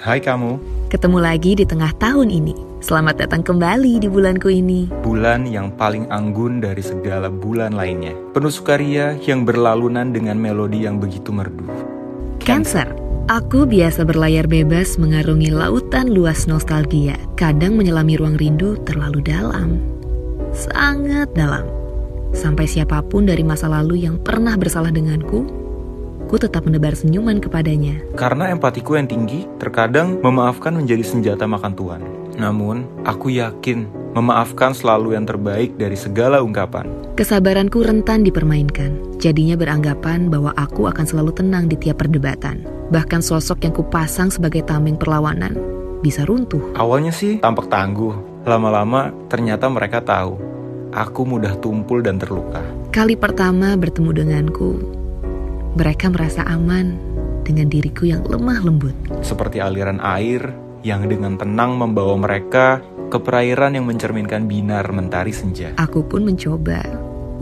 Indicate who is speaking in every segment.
Speaker 1: Hai kamu,
Speaker 2: Ketemu lagi di tengah tahun ini. Selamat datang kembali di bulanku ini.
Speaker 1: bulan yang paling anggun dari segala bulan lainnya. Penuh sukaria yang berlalunan dengan melodi yang begitu merdu.
Speaker 2: Cancer. Aku biasa berlayar bebas mengarungi lautan luas nostalgia. Kadang menyelami ruang rindu terlalu dalam. Sangat dalam. Sampai siapa pun dari masa lalu yang pernah bersalah denganku, ku tetap menebar senyuman kepadanya.
Speaker 1: Karena empatiku yang tinggi, terkadang memaafkan menjadi senjata makan tuan. Namun, aku yakin memaafkan selalu yang terbaik dari segala ungkapan.
Speaker 2: Kesabaranku rentan dipermainkan. Jadinya beranggapan bahwa aku akan selalu tenang di tiap perdebatan. Bahkan sosok yang kupasang sebagai tameng perlawanan bisa runtuh.
Speaker 1: Awalnya sih tampak tangguh, lama-lama ternyata mereka tahu. Aku mudah tumpul dan terluka.
Speaker 2: Kali pertama bertemu denganku, mereka merasa aman dengan diriku yang lemah lembut.
Speaker 1: Seperti aliran air yang dengan tenang membawa mereka ke perairan yang mencerminkan binar mentari senja.
Speaker 2: Aku pun mencoba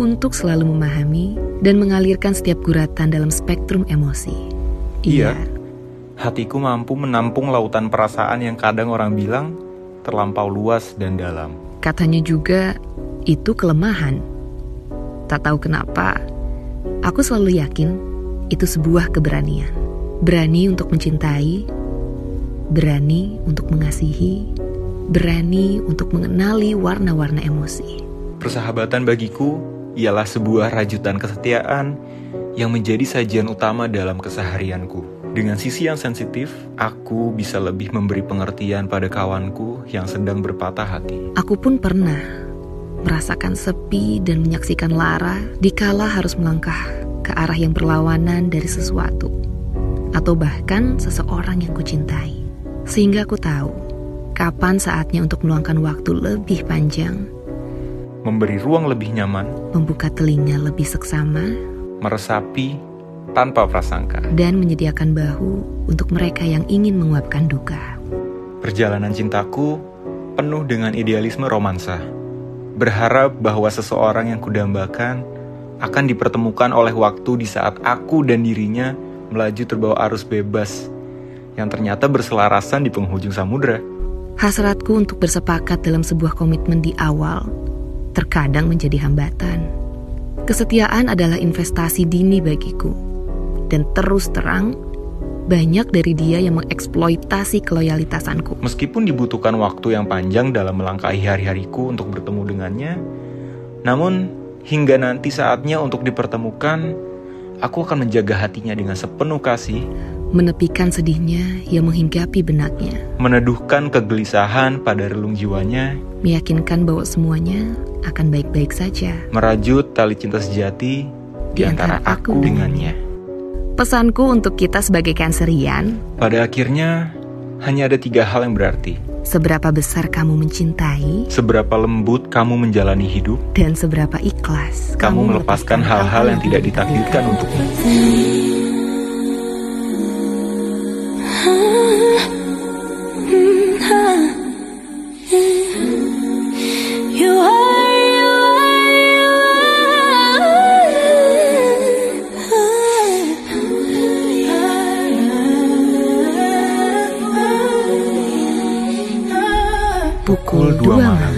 Speaker 2: untuk selalu memahami dan mengalirkan setiap guratan dalam spektrum emosi.
Speaker 1: Iya. Hatiku mampu menampung lautan perasaan yang kadang orang bilang terlampau luas dan dalam.
Speaker 2: Katanya juga itu kelemahan. Tak tahu kenapa, aku selalu yakin itu sebuah keberanian. Berani untuk mencintai, berani untuk mengasihi, berani untuk mengenali warna-warna emosi.
Speaker 1: Persahabatan bagiku ialah sebuah rajutan kesetiaan yang menjadi sajian utama dalam keseharianku. Dengan sisi yang sensitif, aku bisa lebih memberi pengertian pada kawanku yang sedang berpatah hati.
Speaker 2: Aku pun pernah merasakan sepi dan menyaksikan Lara dikala harus melangkah ke arah yang berlawanan dari sesuatu atau bahkan seseorang yang kucintai. Sehingga aku tahu kapan saatnya untuk meluangkan waktu lebih panjang,
Speaker 1: Memberi ruang lebih nyaman,
Speaker 2: membuka telinga lebih seksama,
Speaker 1: meresapi tanpa prasangka.
Speaker 2: dan menyediakan bahu untuk mereka yang ingin menguapkan duka.
Speaker 1: Perjalanan cintaku penuh dengan idealisme romansa. Berharap bahwa seseorang yang kudambakan akan dipertemukan oleh waktu di saat aku dan dirinya melaju terbawa arus bebas yang ternyata berselarasan di penghujung samudra.
Speaker 2: Hasratku untuk bersepakat dalam sebuah komitmen di awal terkadang menjadi hambatan. Kesetiaan adalah investasi dini bagiku. Dan terus terang, banyak dari dia yang mengeksploitasi keloyalitasanku.
Speaker 1: Meskipun dibutuhkan waktu yang panjang dalam melangkahi hari-hariku untuk bertemu dengannya, namun hingga nanti saatnya untuk dipertemukan, aku akan menjaga hatinya dengan sepenuh kasih
Speaker 2: Menepikan sedihnya yang menghinggapi benaknya.
Speaker 1: meneduhkan kegelisahan pada relung jiwanya,
Speaker 2: Meyakinkan bahwa semuanya akan baik-baik saja.
Speaker 1: merajut tali cinta sejati di antara aku dengannya.
Speaker 2: Pesanku untuk kita sebagai cancerian,
Speaker 1: Pada akhirnya, hanya ada tiga hal yang berarti.
Speaker 2: seberapa besar kamu mencintai
Speaker 1: Seberapa lembut kamu menjalani hidup,
Speaker 2: dan seberapa ikhlas
Speaker 1: kamu melepaskan hal-hal yang tidak ditakdirkan untukmu.
Speaker 2: Pukul
Speaker 1: Pukul 2
Speaker 2: 2
Speaker 1: malam.
Speaker 2: malam.